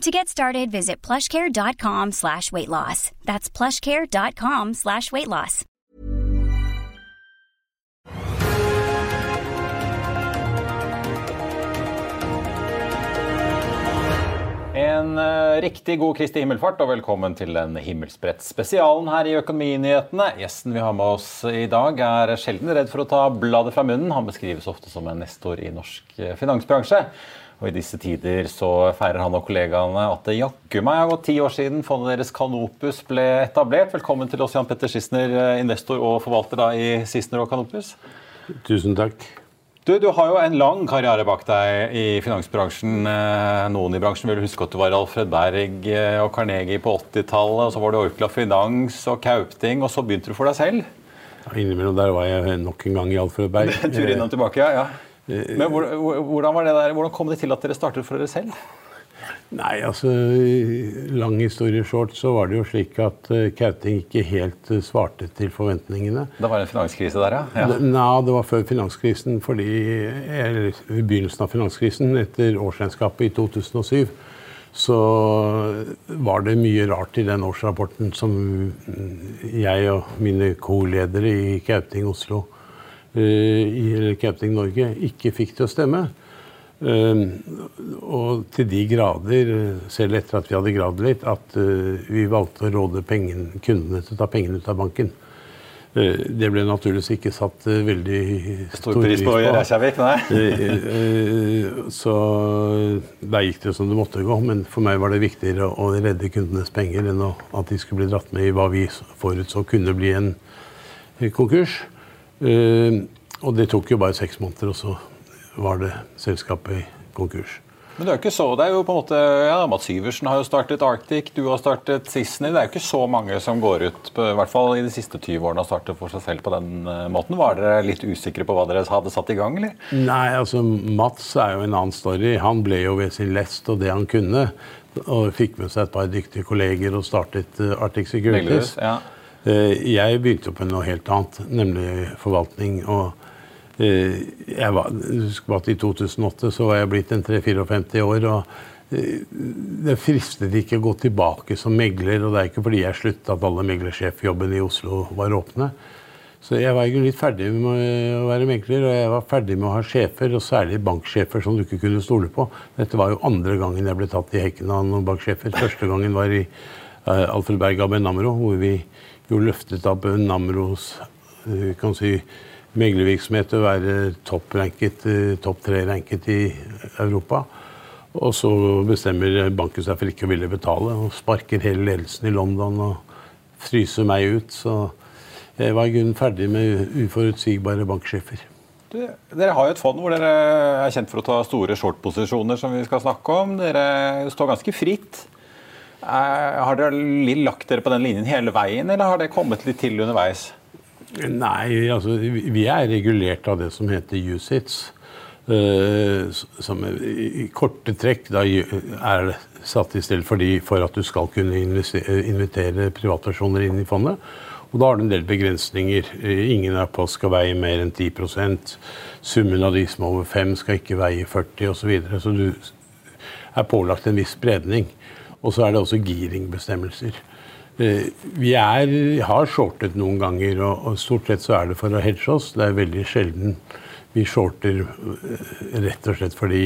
To get started, visit plushcare.com slash weight loss. That's plushcare.com slash weight loss. En uh, riktig god Kristi himmelfart og velkommen til den himmelspredt-spesialen her i Økonominyhetene. Gjesten vi har med oss i dag er sjelden redd for å ta bladet fra munnen. Han beskrives ofte som en nestor i norsk eh, finansbransje. Og I disse tider så feirer han og kollegaene at det jaggu meg har gått ti år siden fondet deres Canopus ble etablert. Velkommen til oss, Jan Petter Schissner, eh, investor og forvalter da i Schissner og Canopus. Tusen takk. Du, du, har jo en lang karriere bak deg i finansbransjen. Eh, noen i bransjen vil huske at du var Alfred Berg eh, og Carnegie på 80-tallet. og Så var du Orkla Finans og Kaupting, og så begynte du for deg selv. Ja, innimellom der var jeg nok en gang i Alfred Berg. Tur innom tilbake, ja. ja. Men hvordan, var det der, hvordan kom det til at dere startet for dere selv? Nei, altså Lang historie short, så var det jo slik at uh, Kauting ikke helt uh, svarte til forventningene. Det var en finanskrise der, ja? ja. Nei, det var før finanskrisen. fordi, eller I begynnelsen av finanskrisen, etter årsregnskapet i 2007, så var det mye rart i den årsrapporten som jeg og mine co-ledere i Kauting Oslo, i Camping Norge, ikke fikk til å stemme. Uh, og til de grader, selv etter at vi hadde gravd litt, at uh, vi valgte å råde pengen, kundene til å ta pengene ut av banken. Det ble naturligvis ikke satt veldig stor pris på. Reykjavik, nei. så der gikk det som det måtte gå. Men for meg var det viktigere å redde kundenes penger enn at de skulle bli dratt med i hva vi forutså kunne bli en konkurs. Og det tok jo bare seks måneder, og så var det selskapet i konkurs. Men det er jo ikke så, det er jo på en måte, ja, Mats Syversen har jo startet Arctic, du har startet Sissener. Det er jo ikke så mange som går ut, i hvert fall i de siste 20 årene, og starter for seg selv på den uh, måten. Var dere litt usikre på hva dere hadde satt i gang, eller? Nei, altså Mats er jo en annen story. Han ble jo ved sin lest og det han kunne. Og fikk med seg et par dyktige kolleger og startet uh, Arctic Securities. Ja. Uh, jeg begynte jo på noe helt annet, nemlig forvaltning. og jeg var, husk at I 2008 så var jeg blitt en 3-54 år. og Det fristet ikke å gå tilbake som megler. og Det er ikke fordi jeg slutta at alle meglersjefjobbene i Oslo var åpne. Så jeg var litt ferdig med å være megler, og jeg var ferdig med å ha sjefer, og særlig banksjefer som du ikke kunne stole på. Dette var jo andre gangen jeg ble tatt i hekken av noen banksjefer. Første gangen var i Alfred Berg AB Namro, hvor vi jo løftet opp Namros kan si, meglervirksomhet å være toppranket, topp tre-ranket i Europa. Og så bestemmer banken seg for ikke å ville betale, og sparker hele ledelsen i London og fryser meg ut. Så jeg var i grunnen ferdig med uforutsigbare banksjefer. Dere har jo et fond hvor dere er kjent for å ta store short-posisjoner, som vi skal snakke om. Dere står ganske fritt. Har dere lagt dere på den linjen hele veien, eller har det kommet litt til underveis? Nei, altså vi er regulert av det som heter USITS. Uh, som i korte trekk da er satt i stedet for, for at du skal kunne invitere privatpersoner inn i fondet. Og da har du en del begrensninger. Ingen av oss skal veie mer enn 10% Summen av de som er over 5 skal ikke veie 40 osv. Så, videre. så du er pålagt en viss spredning. Og så er det også giringbestemmelser. Vi er, har shortet noen ganger, og, stort sett så er det for å hedge oss. Det er veldig sjelden vi shorter rett og slett fordi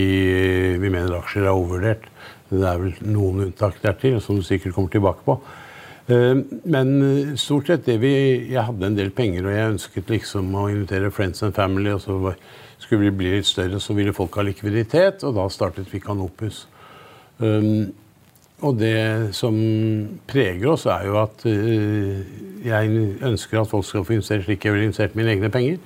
vi mener aksjer er overvurdert. Det er vel noen unntak dertil, som du sikkert kommer tilbake på. Eh, men stort sett det vi Jeg hadde en del penger, og jeg ønsket liksom å invitere friends and family. og så skulle vi bli litt større, så ville folk ha likviditet, og da startet vi Kanopus. Um, og det som preger oss, er jo at uh, jeg ønsker at folk skal få investert slik jeg ville investert mine egne penger.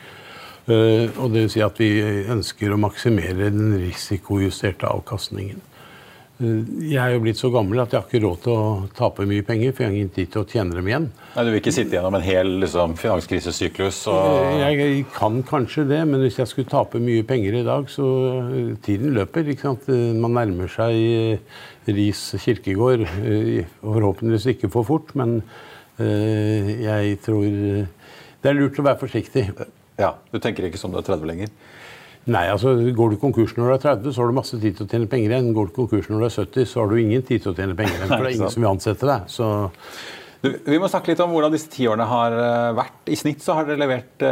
Uh, og det vil si at vi ønsker å maksimere den risikojusterte avkastningen. Eh, jeg er jo blitt så gammel at jeg har ikke råd til å tape mye penger. For jeg har ingen tid til å tjene dem igjen. Nei, Du vil ikke sitte gjennom en hel liksom, finanskrisesyklus? Og... Eh, jeg kan kanskje det, men hvis jeg skulle tape mye penger i dag, så eh, tiden løper. ikke sant? Man nærmer seg Ris kirkegård. Forhåpentligvis ikke for fort, men jeg tror det er lurt å være forsiktig. Ja, Du tenker ikke som du er 30 lenger? Nei, altså Går du konkurs når du er 30, så har du masse tid til å tjene penger igjen. Går du konkurs når du er 70, så har du ingen tid til å tjene penger igjen. For det er ingen som vil ansette deg. Så du, vi må snakke litt om hvordan disse tiårene har eh, vært. I snitt så har dere levert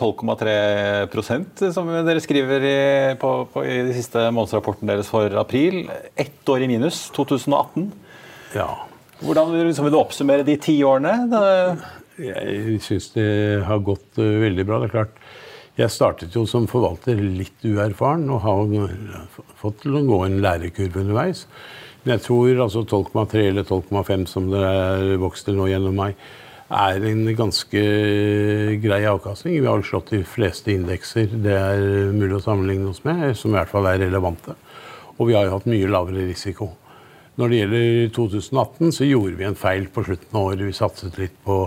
12,3 eh, som dere skriver i, på, på, i de siste månedsrapporten deres for april. Ett år i minus, 2018. Ja. Hvordan liksom, vil du oppsummere de ti årene? Jeg syns det har gått veldig bra. Det er klart, jeg startet jo som forvalter litt uerfaren og har fått til å gå en lærekurve underveis. Men jeg tror altså 12,3 eller 12,5 som det er vokst til nå gjennom meg, er en ganske grei avkastning. Vi har slått de fleste indekser det er mulig å sammenligne oss med, som i hvert fall er relevante. Og vi har jo hatt mye lavere risiko. Når det gjelder 2018, så gjorde vi en feil på slutten av året. Vi satset litt på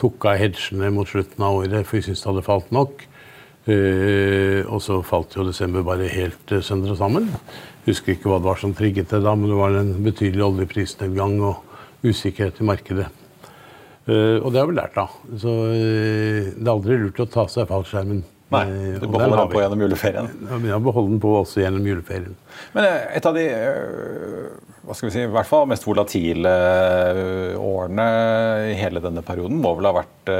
tok av hedgene mot slutten av året, for vi syntes det hadde falt nok. Uh, og så falt jo desember bare helt uh, sønder og sammen. Husker ikke hva det var som trigget det da, men det var en betydelig oljeprisnedgang og usikkerhet i markedet. Uh, og det har vi lært av. Så det er aldri lurt å ta seg fallskjermen. Nei, du beholder den på gjennom juleferien? Ja, beholder den på også gjennom juleferien. Men et av de hva skal vi si, i hvert fall mest volatile årene i hele denne perioden må vel ha vært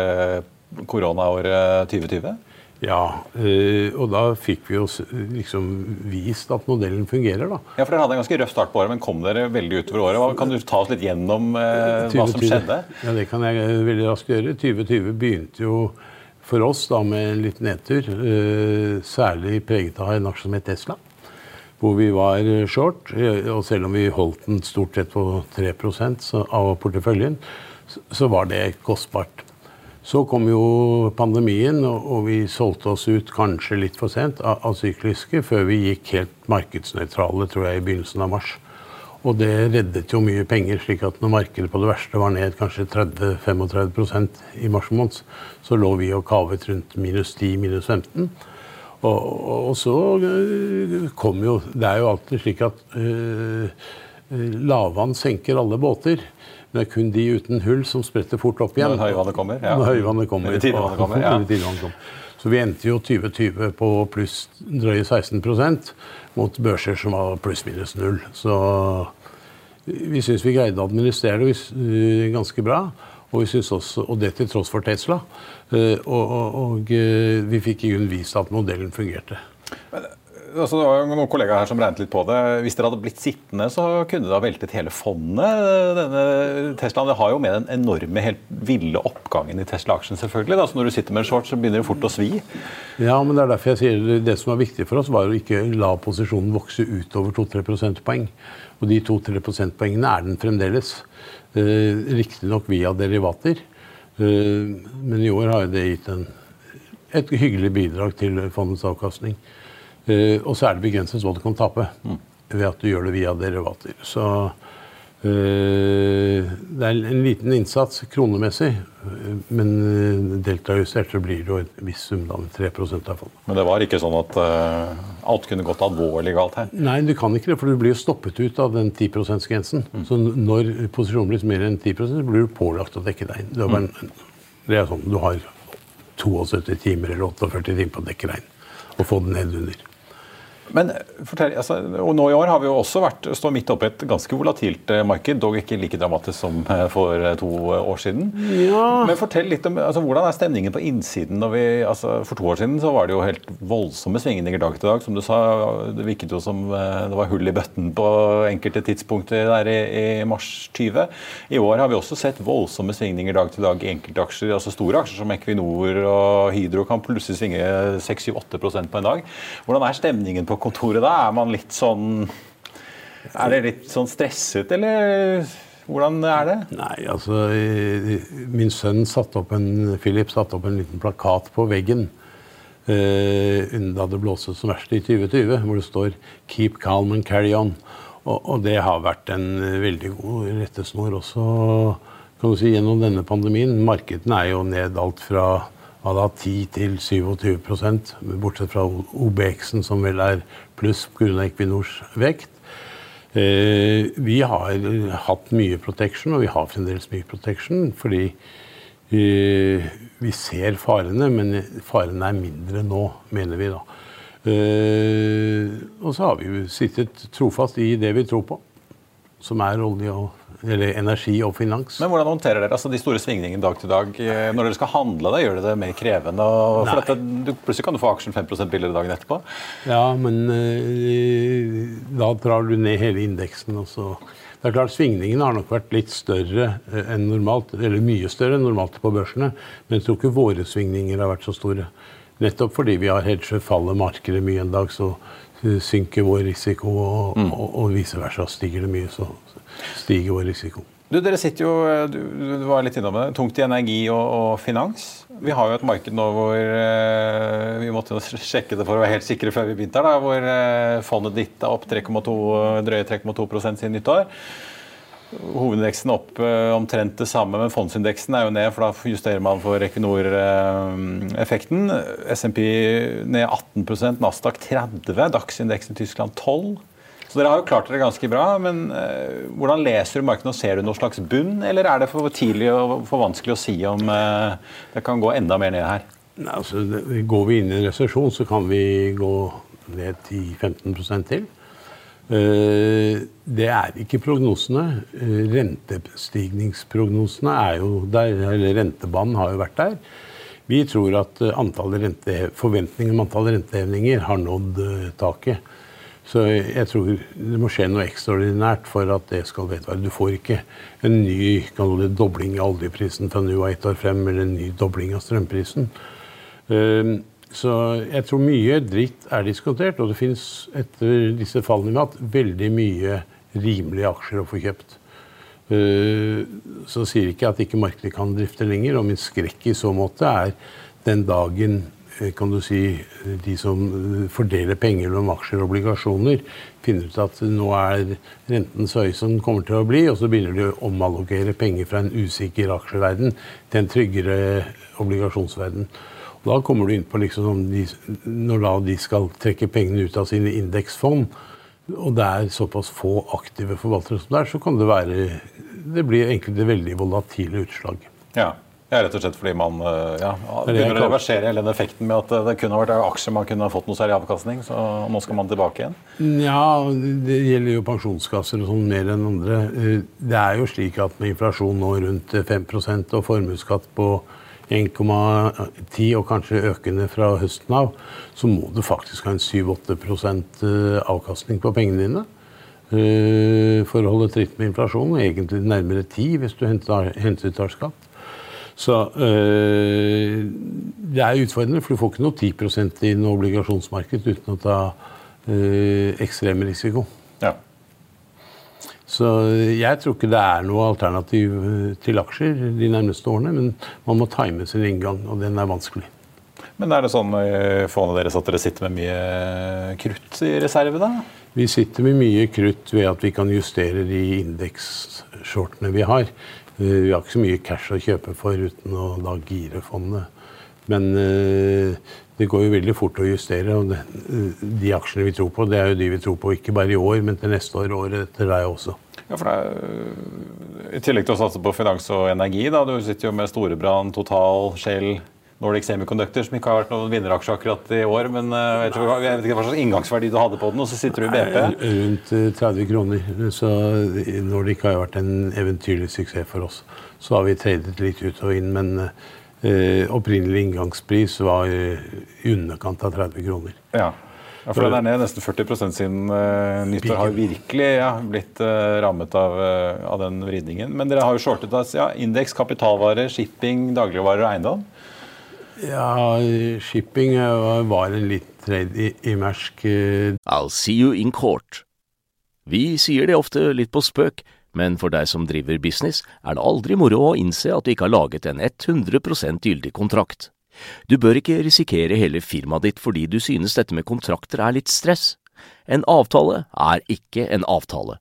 koronaåret 2020? Ja, eh, og da fikk vi jo liksom vist at modellen fungerer, da. Ja, for Dere hadde en ganske røff start på året, men kom dere veldig utover året. Kan du ta oss litt gjennom eh, 20, hva som skjedde? Ja, Det kan jeg eh, veldig raskt gjøre. 2020 begynte jo for oss da med en liten nedtur. Eh, særlig preget av en aksje som het Tesla. Hvor vi var short. Eh, og selv om vi holdt den stort sett på 3% av porteføljen, så var det kostbart. Så kom jo pandemien, og vi solgte oss ut kanskje litt for sent av, sykliske, før vi gikk helt markedsnøytrale, tror jeg, i begynnelsen av mars. Og det reddet jo mye penger, slik at når markedet på det verste var ned kanskje 30-35 i mars måned, så lå vi og kavet rundt minus 10, minus 15. Og, og, så øh, kom jo Det er jo alltid slik at øh, lavvann senker alle båter. Det er kun de uten hull som spretter fort opp igjen. Når høyvannet kommer? Ja. Når høyvannet kommer. Eller tidligvannet kommer, ja. Kommer. Så vi endte jo 2020 på pluss drøye 16% mot børser som var pluss-minus null. Så vi syns vi greide å administrere det eh, ganske bra. Og, vi også, og det til tross for Tesla. Eh, og, og, og eh, vi fikk i grunnen vist at modellen fungerte. Men altså, det var noen kollegaer her som regnet litt på det. Hvis dere hadde blitt sittende, så kunne det ha veltet hele fondet. Denne Teslaen det har jo med den enorme, helt ville oppgangen i Tesla-aksjen, selvfølgelig. Da. Så når du sitter med en short, så begynner det fort å svi. Ja, men det er derfor jeg sier det som var viktig for oss, var å ikke la posisjonen vokse utover 2-3 prosentpoeng. Og de 2-3 prosentpoengene er den fremdeles. Eh, Riktignok via derivater. Eh, men i år har det gitt en, et hyggelig bidrag til fondets avkastning. Uh, og så er det begrenset hva du kan tape mm. ved at du gjør det via derivater. Så uh, det er en liten innsats kronemessig, men deltajustert så blir det jo en viss sum, da, 3 av fondet. Men det var ikke sånn at alt kunne gått alvorlig galt her? Nei, du kan ikke det, for du blir jo stoppet ut av den 10 %-grensen. Mm. Så når posisjonen blir mer enn 10 så blir du pålagt å dekke deg inn. Det, mm. det er sånn, Du har 72 timer eller 48 timer på å dekke deg inn og få den ned under. Men fortell, altså, og nå i år har vi jo også vært, stått midt oppe i et ganske volatilt eh, marked. Dog ikke like dramatisk som eh, for eh, to år siden. Ja. Men fortell litt om altså, hvordan er stemningen på innsiden? Når vi, altså, for to år siden så var det jo helt voldsomme svingninger dag til dag. Som du sa, det virket jo som det var hull i bøtten på enkelte tidspunkter der i, i mars 20. I år har vi også sett voldsomme svingninger dag til dag i enkeltaksjer. altså Store aksjer som Equinor og Hydro kan plutselig svinge 6-8 på en dag. Hvordan er stemningen på kontoret da? Er man litt sånn Er det litt sånn stresset, eller hvordan er det? Nei, altså Min sønn satte opp en, Philip satte opp en liten plakat på veggen eh, da det blåste som verst i 2020, hvor det står 'Keep calm and carry on'. Og, og det har vært en veldig god rettesnor også kan du si, gjennom denne pandemien. Markedene er jo ned alt fra hadde hatt 10 til 27% bortsett fra OBX-en, som vel er pluss pga. Equinors vekt. Eh, vi har hatt mye protection, og vi har fremdeles mye protection, fordi eh, vi ser farene, men farene er mindre nå, mener vi da. Eh, og så har vi jo sittet trofast i det vi tror på, som er olje og eller energi og finans. Men hvordan håndterer dere altså, de store svingningene dag til dag? Eh, når dere skal handle, da gjør det det mer krevende? For dette, du, plutselig kan du få aksjen 5% billigere dagen etterpå. Ja, men eh, da drar du ned hele indeksen. Også. Det er klart Svingningene har nok vært litt større eh, enn normalt, eller mye større enn normalt på børsene. Men jeg tror ikke våre svingninger har vært så store. Nettopp fordi vi har hedget faller markedet mye en dag, så synker vår risiko, og, mm. og, og vice versa. Stiger det mye, så stiger vår risiko. Du, dere sitter jo, du, du var litt innom det, tungt i energi og, og, finans. Vi har jo et marked nå hvor eh, vi måtte sjekke det for å være helt sikre før vi begynte her, hvor eh, fondet ditt er opp 3,2, drøye 3,2% siden nyttår. Hovedindeksen opp omtrent det samme, men fondsindeksen er jo ned, for da justerer man for Equinor-effekten. SMP ned 18% Nasdaq 30 Dagsindeksen i Tyskland 12 så dere har jo klart dere ganske bra, men uh, hvordan leser du markedet? Ser du noen slags bunn, eller er det for tidlig og for vanskelig å si om det kan gå enda mer ned her? Nei, altså, Går vi inn i en resesjon, så kan vi gå ned til 15% til. Eh, det er ikke prognosene. Eh, rentestigningsprognosene er jo der, eller rentebanen har jo vært der. Vi tror at antallet rente, om antall rentehevninger har nådd taket. Så jeg tror det må skje noe ekstraordinært for at det skal vedvare. Du får ikke en ny dobling av oljeprisen fra nå av ett år frem, eller en ny dobling av strømprisen. Så jeg tror mye dritt er diskutert, og det fins etter disse fallene har hatt, veldig mye rimelige aksjer å få kjøpt. Eh, så sier ikke at ikke markedet kan drifte lenger, og min skrekk i så måte er den dagen kan du si, de som fordeler penger mellom aksjer og obligasjoner, finner ut at nå er renten så høy som den kommer til å bli, og så begynner de å omallokere penger fra en usikker aksjeverden til en tryggere obligasjonsverden. Da kommer du inn på liksom de, Når da de skal trekke pengene ut av sine indeksfond, og det er såpass få aktive forvaltere som det er, så kan det være Det blir det veldig volatile utslag. Ja. Ja, rett og slett fordi man eh, ja, begynner å reversere hele den effekten med at det kunne vært aksjer man kunne fått noe særlig avkastning. Så nå skal man tilbake igjen? Ja, det gjelder jo pensjonskasser og sånn mer enn andre. Eh, det er jo slik at med inflasjon nå rundt 5% og formuesskatt på 1,10 og kanskje økende fra høsten av, så må du faktisk ha en 7-8 eh, avkastning på pengene dine. Eh, for å holde tritt med inflasjonen. Egentlig nærmere 10 hvis du henter skatt. Så øh, det er utfordrende, for du får ikke noe 10% i noe obligasjonsmarked uten å ta øh, ekstrem risiko. Ja. Så jeg tror ikke det er noe alternativ eh, til aksjer de nærmeste årene. Men man må time sin inngang, og den er vanskelig. Men er det sånn i eh, fondet deres at dere sitter med mye krutt i reserve, da? Vi sitter med mye krutt ved at vi kan justere de indeksshortene vi har. Eh, vi har ikke så mye cash å kjøpe for uten å da gire fondet. Men det går jo veldig fort å justere. og De aksjene vi tror på, det er jo de vi tror på ikke bare i år, men til neste år og året etter deg også. Ja, for det er, I tillegg til å satse på finans og energi, da, du sitter jo med Storebrand, Total, Shell, Nordic Semiconductor, som ikke har vært noen vinneraksje akkurat i år. Men uh, jeg, tror, jeg vet ikke hva slags inngangsverdi du hadde på den, og så sitter du i BP. Rundt 30 kroner. Så Nordic har vært en eventyrlig suksess for oss. Så har vi tradet litt ut og inn, men eh, opprinnelig inngangspris var i underkant av 30 kroner. Ja. Ja, for Den er ned nesten 40 siden uh, nyttår. Har virkelig ja, blitt uh, rammet av, uh, av, den vridningen. Men dere har jo shortet altså, ja, indeks, kapitalvarer, shipping, dagligvarer og eiendom? Ja, shipping var en litt trade i, i Mersk. I'll see you in court. Vi sier det ofte litt på spøk, men for deg som driver business, er det aldri moro å innse at du ikke har laget en 100 gyldig kontrakt. Du bør ikke risikere hele firmaet ditt fordi du synes dette med kontrakter er litt stress. En avtale er ikke en avtale.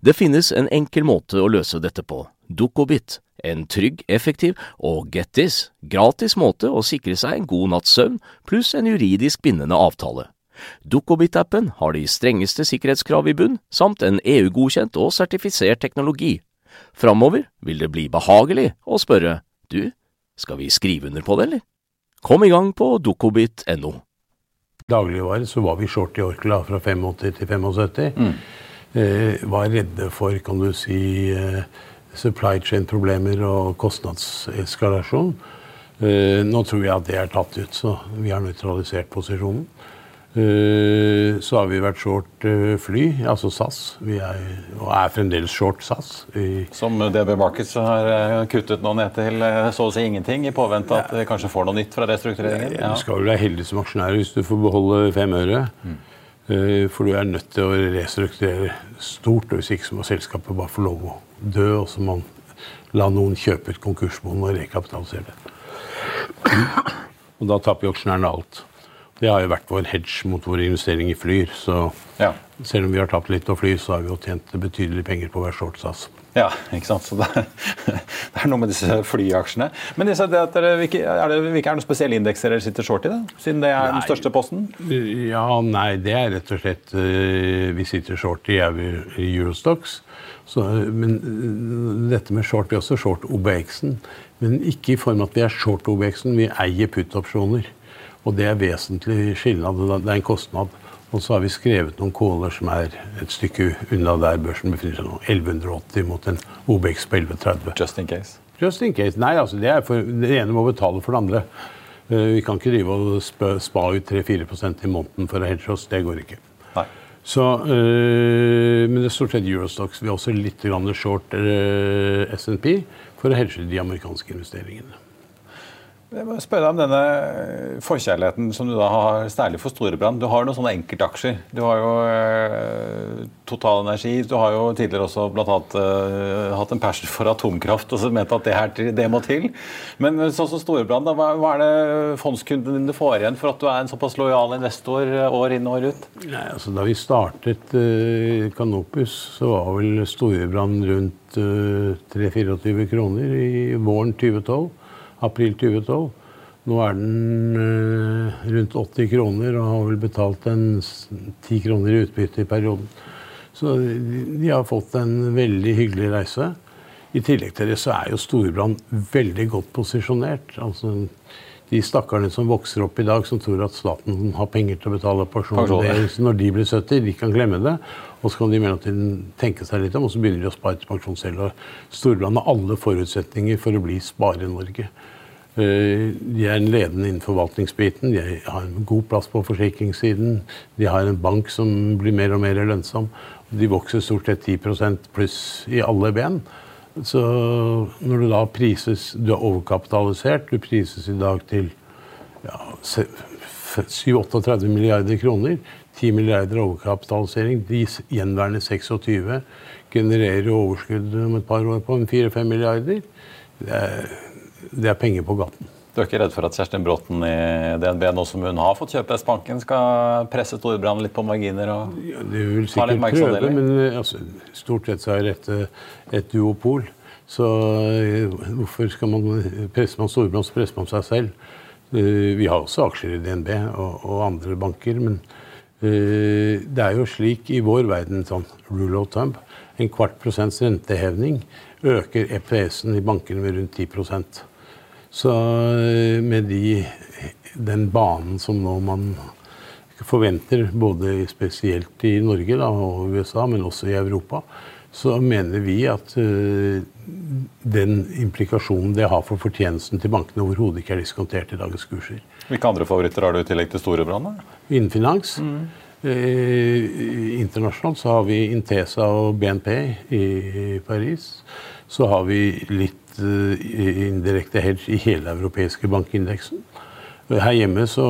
Det finnes en enkel måte å løse dette på, Dukkobit, en trygg, effektiv og get this, gratis måte å sikre seg en god natts søvn pluss en juridisk bindende avtale. Dukkobit-appen har de strengeste sikkerhetskrav i bunn, samt en EU-godkjent og sertifisert teknologi. Framover vil det bli behagelig å spørre du, skal vi skrive under på det, eller? Kom i gang på dukkobit.no. Dagligvare så var vi short i Orkla fra 85 til 75. Mm. Eh, var redde for kan du si, eh, supply chain-problemer og kostnadseskalasjon. Eh, nå tror jeg at det er tatt ut, så vi har nøytralisert posisjonen. Eh, så har vi vært short fly, altså SAS. Vi er, og er fremdeles short SAS. Som DB Markets har kuttet nå ned til så å si ingenting, i påvente at vi kanskje får noe nytt fra restruktureringen? Ja. Du skal vel være heldig som aksjonær hvis du får beholde fem øre. Mm. For du er nødt til å restrukturere stort, og hvis ikke så må selskapet bare få lov å dø. Og så må man la noen kjøpe ut konkursbonden og rekapitalisere det. Og da taper jo aksjonærene alt. Det har jo vært vår hedge mot vår investering i Flyr. Så ja. selv om vi har tapt litt på Flyr, så har vi jo tjent betydelige penger på å være short SAS. Ja, ikke sant. Så det er, det er noe med disse flyaksjene. Men disse, det dere, hvilke, er det, ikke er noen spesielle indekser dere sitter short i, da? Siden det er nei, den største posten? Ja, nei, det er rett og slett uh, Vi sitter short i Eurostox. Så, men uh, dette med short Vi er også short OBX-en. Men ikke i form av at vi er short OBX-en, vi eier put-opsjoner. Og det er vesentlig skillnad. Det er en kostnad. Og så har vi skrevet noen kåler som er et stykke unna der børsen befinner seg nå. 1180 mot en OBX på 1130. Just in case? Just in case. Nei, altså det, er for, det ene må betale for det andre. Uh, vi kan ikke drive og spa, spa ut 3-4 i måneden for å hedge oss. Det går ikke. Nei. Så, øh, men det er stort sett Eurostox. Vi har også litt short øh, SMP for å hedge de amerikanske investeringene. Jeg må spørre deg om denne forkjærligheten som du da har særlig for Storebrand. Du har noen sånne enkeltaksjer. Du har jo eh, Total Energi. Du har jo tidligere også blant annet eh, hatt en passion for atomkraft og så ment at det, her, det må til. Men sånn som Storebrand, hva, hva, er det fondskundene dine får igjen for at du er en såpass lojal investor eh, år inn og år ut? Nei, altså Da vi startet eh, Canopus, så var vel Storebrand rundt eh, 3-24 kroner i våren 2012 april 2012. Nå er den eh, rundt 80 kroner og har vel betalt en 10 kroner i utbytte i perioden. Så de har fått en veldig hyggelig reise. I tillegg til det så er jo Storbrann veldig godt posisjonert. Altså, de stakkarene som vokser opp i dag, som tror at staten har penger til å betale pensjon når de blir 70, de kan glemme det. Og så kan de i mellomtiden tenke seg litt om, og så begynner de å spare til pensjon selv. Og Storbrann har alle forutsetninger for å bli Spare-Norge. Eh, de er en ledende innen forvaltningsbiten. De har en god plass på forsikringssiden. De har en bank som blir mer og mer lønnsom. De vokser stort sett 10% pluss i alle ben. Så når du da prises Du er overkapitalisert. Du prises i dag til ja, 7-38 milliarder kroner. 10 milliarder overkapitalisering. De gjenværende 26 genererer overskudd om et par år på 4-5 milliarder. Det er det er penger på gaten. Du er ikke redd for at Kjerstin Bråten i DNB, nå som hun har fått kjøpe S-banken, skal presse Storebrand litt på marginer? og ja, Det vil sikkert prøve, men altså, stort sett så er dette et duopol. Så eh, hvorfor skal man presse man Storebrand, så presser man seg selv. Eh, vi har også aksjer i DNB og, og andre banker, men uh, det er jo slik i vår verden sånn rule of thumb. En kvart prosents renteheving øker EPS-en i bankene med rundt 10 så eh, med de, den banen som nå man forventer, både spesielt i Norge da, og USA, men også i Europa, så mener vi at uh, den implikasjonen det har for fortjenesten til bankene, overhodet ikke er diskontert i dagens kurser. Hvilke andre favoritter har du i tillegg til Storebrand? Innen finans. Mm. Eh, internasjonalt så har vi Intesa og BNP i, Paris. Så har vi litt indirekte hedge i hele europeiske bankindeksen. Her hjemme så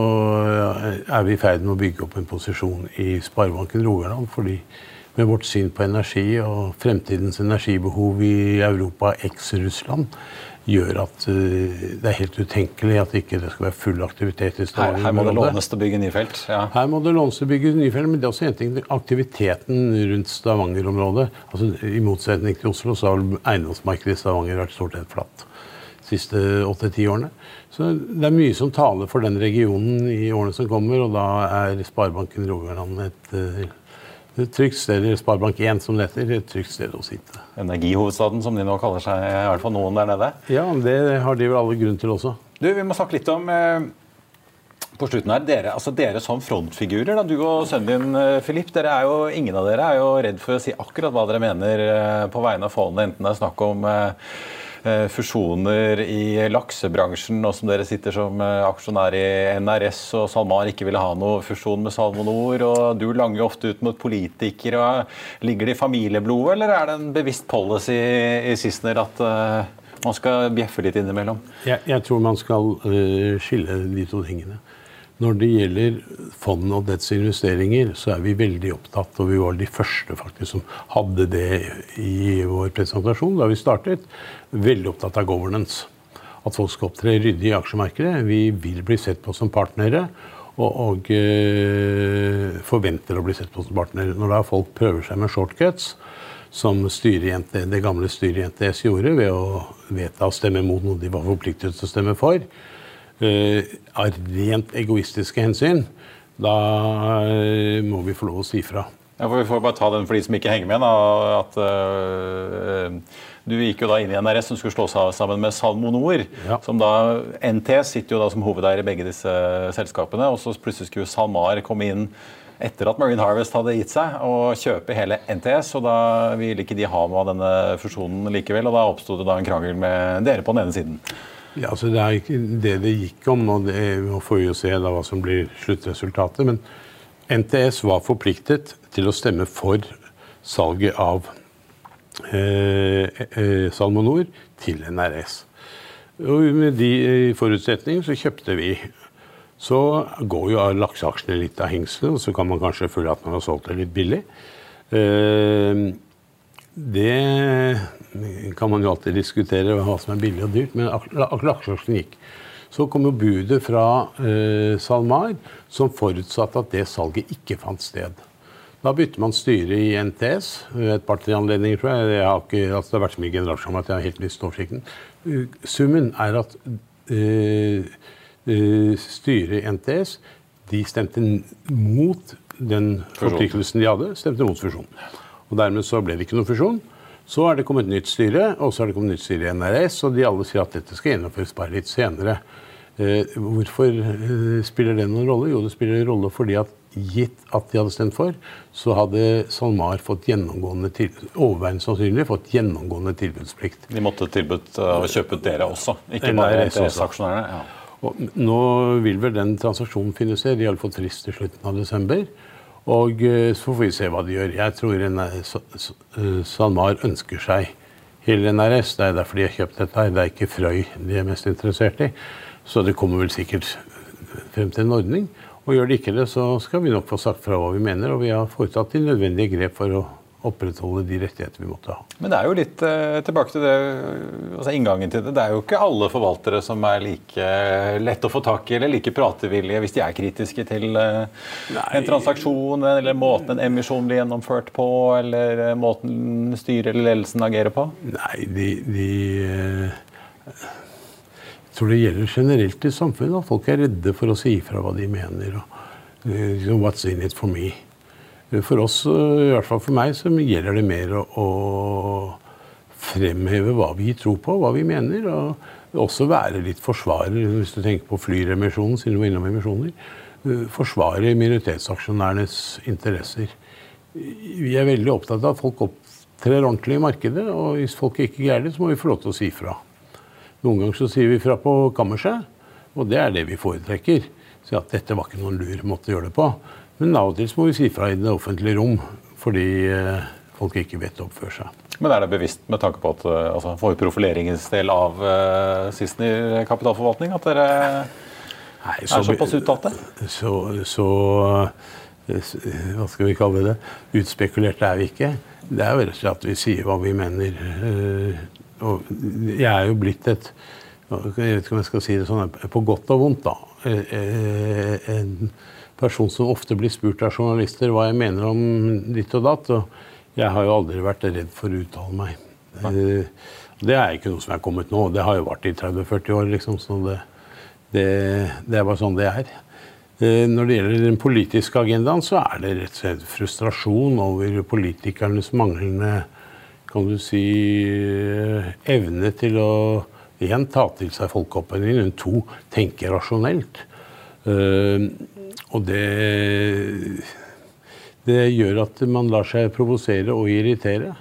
eh, er vi i ferd med å bygge opp en posisjon i Sparebanken Rogaland. fordi med vårt syn på energi og fremtidens energibehov i Europa eks-Russland, gjør at uh, det er helt utenkelig at ikke det skal være full aktivitet i Stavanger. Her, her må det lånes til å bygge nye felt? Ja. Her må det lånes til å bygge nye felt, men det er også en ting, aktiviteten rundt Stavanger-området. altså I motsetning til Oslo så har eiendomsmarkedet i Stavanger vært stort sett flatt de siste åtte-ti årene. Så det er mye som taler for den regionen i årene som kommer, og da er Sparebanken Rogaland et uh, et trygt sted, i Sparebank1 som det heter, et trygt sted å sitte. Energihovedstaden, som de nå kaller seg, i hvert fall noen der nede? Ja, det har de vel alle grunn til også. Du, Vi må snakke litt om eh, på slutten her, dere, altså dere som frontfigurer, da, du og sønnen din Filip, eh, dere er jo, ingen av dere er jo redd for å si akkurat hva dere mener eh, på vegne av fondet, enten det er snakk om Eh, fusjoner i laksebransjen, og som dere sitter som eh, aksjonær i NRS, og SalMar ikke ville ha noe fusjon med Salmonor, og du langer ofte ut mot politikere. Ligger det i familieblodet, eller er det en bevisst policy i Sissener at uh, man skal bjeffe litt innimellom? Jeg, jeg tror man skal skille de to tingene. Når det gjelder fond og dets investeringer, så er vi veldig opptatt, og vi var de første faktisk som hadde det i vår presentasjon da vi startet, veldig opptatt av governance. At folk skal opptre ryddig i aksjemarkedet. Vi vil bli sett på som partnere. Og, og øh, forventer å bli sett på som partnere. Når da folk prøver seg med shortcuts, som det gamle styret i NTS gjorde ved å vedta å stemme mot noe de var forpliktet til å stemme for, av rent egoistiske hensyn, da eh, må vi få lov å si fra. Ja, for Vi får bare ta den for de som ikke henger med. Da, at uh, Du gikk jo da inn i NRS som skulle slå seg sammen med Salmonor. Ja. som da, NTS sitter jo da som hovedeier i begge disse selskapene. og Så plutselig skulle SalMar komme inn etter at Marine Harvest hadde gitt seg, og kjøpe hele NTS. og Da ville ikke de ha med av denne fusjonen likevel. og Da oppsto det da en krangel med dere på den ene siden. Ja, altså Det er ikke det det gikk om, og det får vi jo se da hva som blir sluttresultatet. Men NTS var forpliktet til å stemme for salget av eh, eh, Salmonor til NRS. Og med de eh, forutsetningene så kjøpte vi. Så går jo lakseaksjene litt av hengselen, og så kan man kanskje føle at man har solgt det litt billig. Eh, det kan man jo alltid diskutere hva som er billig og dyrt, men aksjeaksjen gikk. Så kom jo budet fra eh, SalMar som forutsatte at det salget ikke fant sted. Da bytter man styre i NTS et par-tre anledninger, tror jeg. jeg har ikke, altså det har vært så mye generalforsamling at jeg har helt mistet oversikten. Summen er at eh, eh styret i NTS de stemte mot den forpliktelsen de hadde, stemte mot fusjonen. Og Dermed så ble det ikke noen fusjon. Så er det kommet nytt styre, og så er det kommet nytt styre i NRS, og de alle sier at dette skal gjennomføres bare litt senere. Eh, hvorfor eh, spiller det noen rolle? Jo, det spiller en rolle fordi at gitt at de hadde stemt for, så hadde SalMar fått gjennomgående til, overveiende sannsynlig fått gjennomgående tilbudsplikt. De måtte tilbudt å kjøpe ut dere også, ikke bare NTS-aksjonærene? Ja. Og nå vil vel den transaksjonen finne sted. De har fått frist til slutten av desember. Og eh, så får vi se hva de gjør. Jeg tror eh, SalMar ønsker seg hele NRS. Det er derfor de har kjøpt dette. her. Det er ikke Frøy de er mest interessert i. Så det kommer vel sikkert frem til en ordning. Og gjør de ikke det, så skal vi nok få sagt fra hva vi mener. Og vi har foretatt de nødvendige grep for å opprettholde de rettigheter vi måtte ha. Men det er jo litt eh, tilbake til det, altså inngangen til det. Det er jo ikke alle forvaltere som er like lett å få tak i eller like pratevillige hvis de er kritiske til Nei. en transaksjon eller måten en emisjon blir gjennomført på, eller eh, måten styret eller ledelsen agerer på? Nei, de, de Jeg tror det gjelder generelt i samfunnet at folk er redde for å si ifra hva de mener. og What's in it for me? For oss, i hvert fall for meg, så gjelder det mer å, å fremheve hva vi tror på, hva vi mener. Og også være litt forsvarer, hvis du tenker på flyremisjonen, siden du var innom emisjoner. Forsvare minoritetsaksjonærenes interesser. Vi er veldig opptatt av at folk opptrer ordentlig i markedet. Og hvis folk ikke greier det, så må vi få lov til å si fra. Noen ganger så sier vi fra på kammerset, og det er det vi foretrekker. Si at dette var ikke noen lur måte å gjøre det på. Men av og til må vi si fra i det offentlige rom, fordi eh, folk ikke vet å oppføre seg. Men er det bevisst med tanke på at eh, altså, for profileringens del av uh, Sissener kapitalforvaltning at dere Nei, så, er såpass uttalte? Så, så, Hva skal vi kalle det? Utspekulerte er vi ikke. Det er jo rett og slett at vi sier hva vi mener. Og jeg er jo blitt et Jeg vet ikke om jeg skal si det sånn, på godt og vondt, da. En person som ofte blir spurt av journalister hva jeg mener om ditt og datt. Og jeg har jo aldri vært redd for å uttale meg. Ja. Eh, det er ikke noe som er kommet nå. Det har jo vært i 30-40 år, liksom. Så det, det, det, er bare sånn det er. Eh, når det gjelder den politiske agendaen, så er det rett og slett frustrasjon over politikernes manglende kan du si, eh, evne til å igjen ta til seg folkeopplysningen, to tenke rasjonelt. Og det, det gjør at man lar seg provosere og irritere.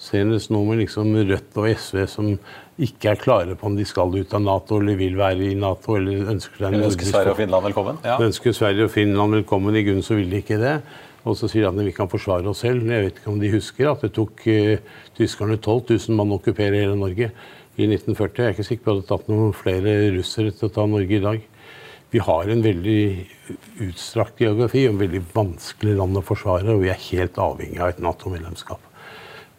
Senest nå med liksom Rødt og SV som ikke er klare på om de skal ut av Nato eller vil være i Nato. eller ønsker seg ønsker Sverige og Finland velkommen? Ja. Ønsker Sverige og Finland velkommen. I grunnen så vil de ikke det. Og så sier de at vi kan forsvare oss selv. Jeg vet ikke om de husker at det tok uh, tyskerne 12 000 mann å okkupere hele Norge i 1940. Jeg er ikke sikker på at det hadde tatt noen flere russere til å ta Norge i dag. Vi har en veldig utstrakt geografi og en veldig vanskelig land å forsvare, og vi er helt avhengig av et Nato-medlemskap.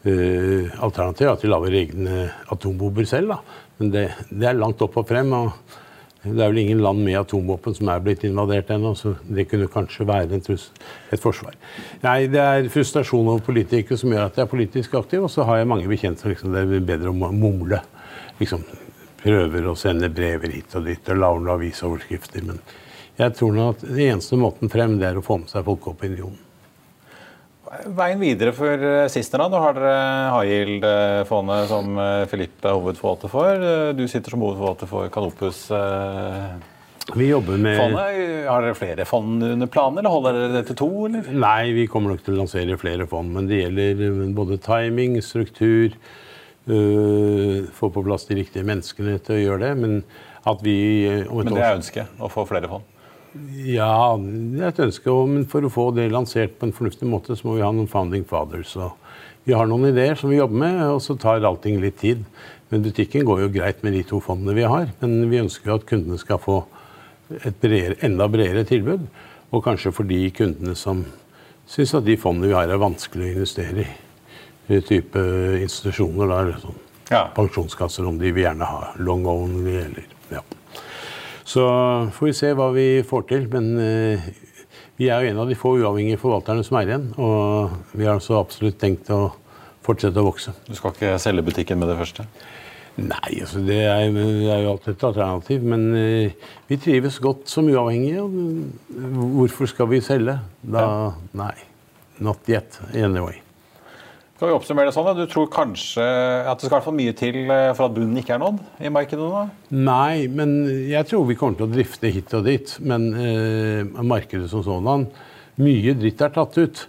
Uh, Alternativet er at vi lager egne atombomber selv, da. men det, det, er langt opp og frem. og Det er vel ingen land med atomvåpen som er blitt invadert ennå, så det kunne kanskje være et forsvar. Nei, Det er frustrasjon over politikere som gjør at jeg er politisk aktiv, og så har jeg mange bekjente som liksom, det er bedre å mumle. Liksom, prøver å sende brever hit og dit og lager avisoverskrifter. Men jeg tror nå at den eneste måten frem det er å få med seg folkeopinionen. Veien videre for eh, Sistner, Nå har dere High Yield-fondet som Filippe eh, er hovedforvalter for. Du sitter som hovedforvalter for Canopus. Eh, vi jobber med fondet. Har dere flere fond under planen, eller holder dere det til to? Eller? Nei, vi kommer nok til å lansere flere fond. Men det gjelder både timing, struktur, uh, få på plass de riktige menneskene til å gjøre det. Men at vi eh, Men det er ønsket? Å få flere fond? Ja, det er et ønske. Men for å få det lansert på en fornuftig måte, så må vi ha noen founding fathers. Og vi har noen ideer som vi jobber med, og så tar allting litt tid. Men butikken går jo greit med de to fondene vi har. Men vi ønsker jo at kundene skal få et bredere, enda bredere tilbud. Og kanskje for de kundene som syns at de fondene vi har, er vanskelig å investere i type institusjoner. Der, sånn. ja. Pensjonskasser, om de vil gjerne ha long only eller ja. Så får vi se hva vi får til. Men eh, vi er jo en av de få uavhengige forvalterne som er igjen. Og vi har altså absolutt tenkt å fortsette å vokse. Du skal ikke selge butikken med det første? Nei, altså det er, det er jo alltid et alternativ. Men eh, vi trives godt som uavhengige. Hvorfor skal vi selge? Da ja. Nei. Not yet, anyway. Skal vi oppsummere det sånn? Du tror kanskje at det skal for mye til eh, for at bunnen ikke er nådd i markedet? nå? Nei, men jeg tror vi kommer til å drifte hit og dit. Men eh, markedet som sådan Mye dritt er tatt ut.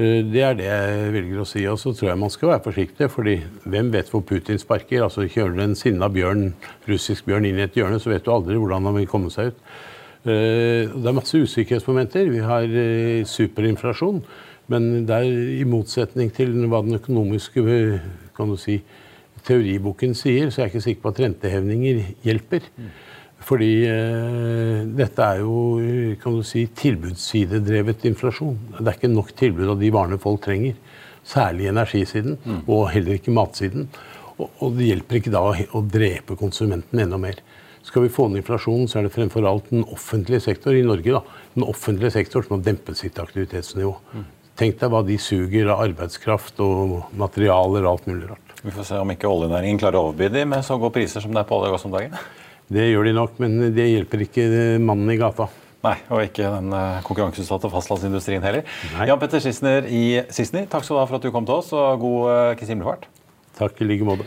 Eh, det er det jeg velger å si. Og så tror jeg man skal være forsiktig, fordi hvem vet hvor Putin sparker? Altså Kjører du en sinna bjørn, russisk bjørn inn i et hjørne, så vet du aldri hvordan han vil komme seg ut. Eh, det er masse usikkerhetsmomenter. Vi har superinflasjon. Men der, i motsetning til hva den økonomiske kan du si, teoriboken sier, så er jeg ikke sikker på at rentehevninger hjelper. Mm. Fordi eh, dette er jo kan du si, tilbudssidedrevet inflasjon. Det er ikke nok tilbud av de varene folk trenger. Særlig energisiden, mm. og heller ikke matsiden. Og, og, det hjelper ikke da å drepe konsumenten enda mer. Skal vi få ned inflasjonen, så er det fremfor alt den offentlige sektor i Norge da, den offentlige sektor som har dempet sitt aktivitetsnivå. Mm. Tenk deg hva de suger av arbeidskraft og materialer og alt mulig rart. Vi får se om ikke oljenæringen klarer å overby de med så gode priser som det er på olje og gass om dagen. Det gjør de nok, men det hjelper ikke mannen i gata. Nei, og ikke den eh, konkurranseutsatte fastlandsindustrien heller. Nei. Jan Petter Sissener i Sissener, takk skal du ha for at du kom til oss, og god uh, Kristi himmelfart. Takk i like måte.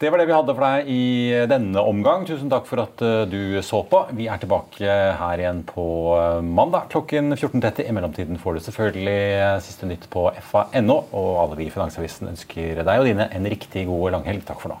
Det var det vi hadde for deg i denne omgang. Tusen takk for at eh, du så på. Vi er tilbake her igjen på eh, mandag klokken 14.30. I mellomtiden får du selvfølgelig eh, siste nytt på fa.no. Og alle vi i Finansavisen ønsker deg og dine en riktig god langhelg. Takk for nå.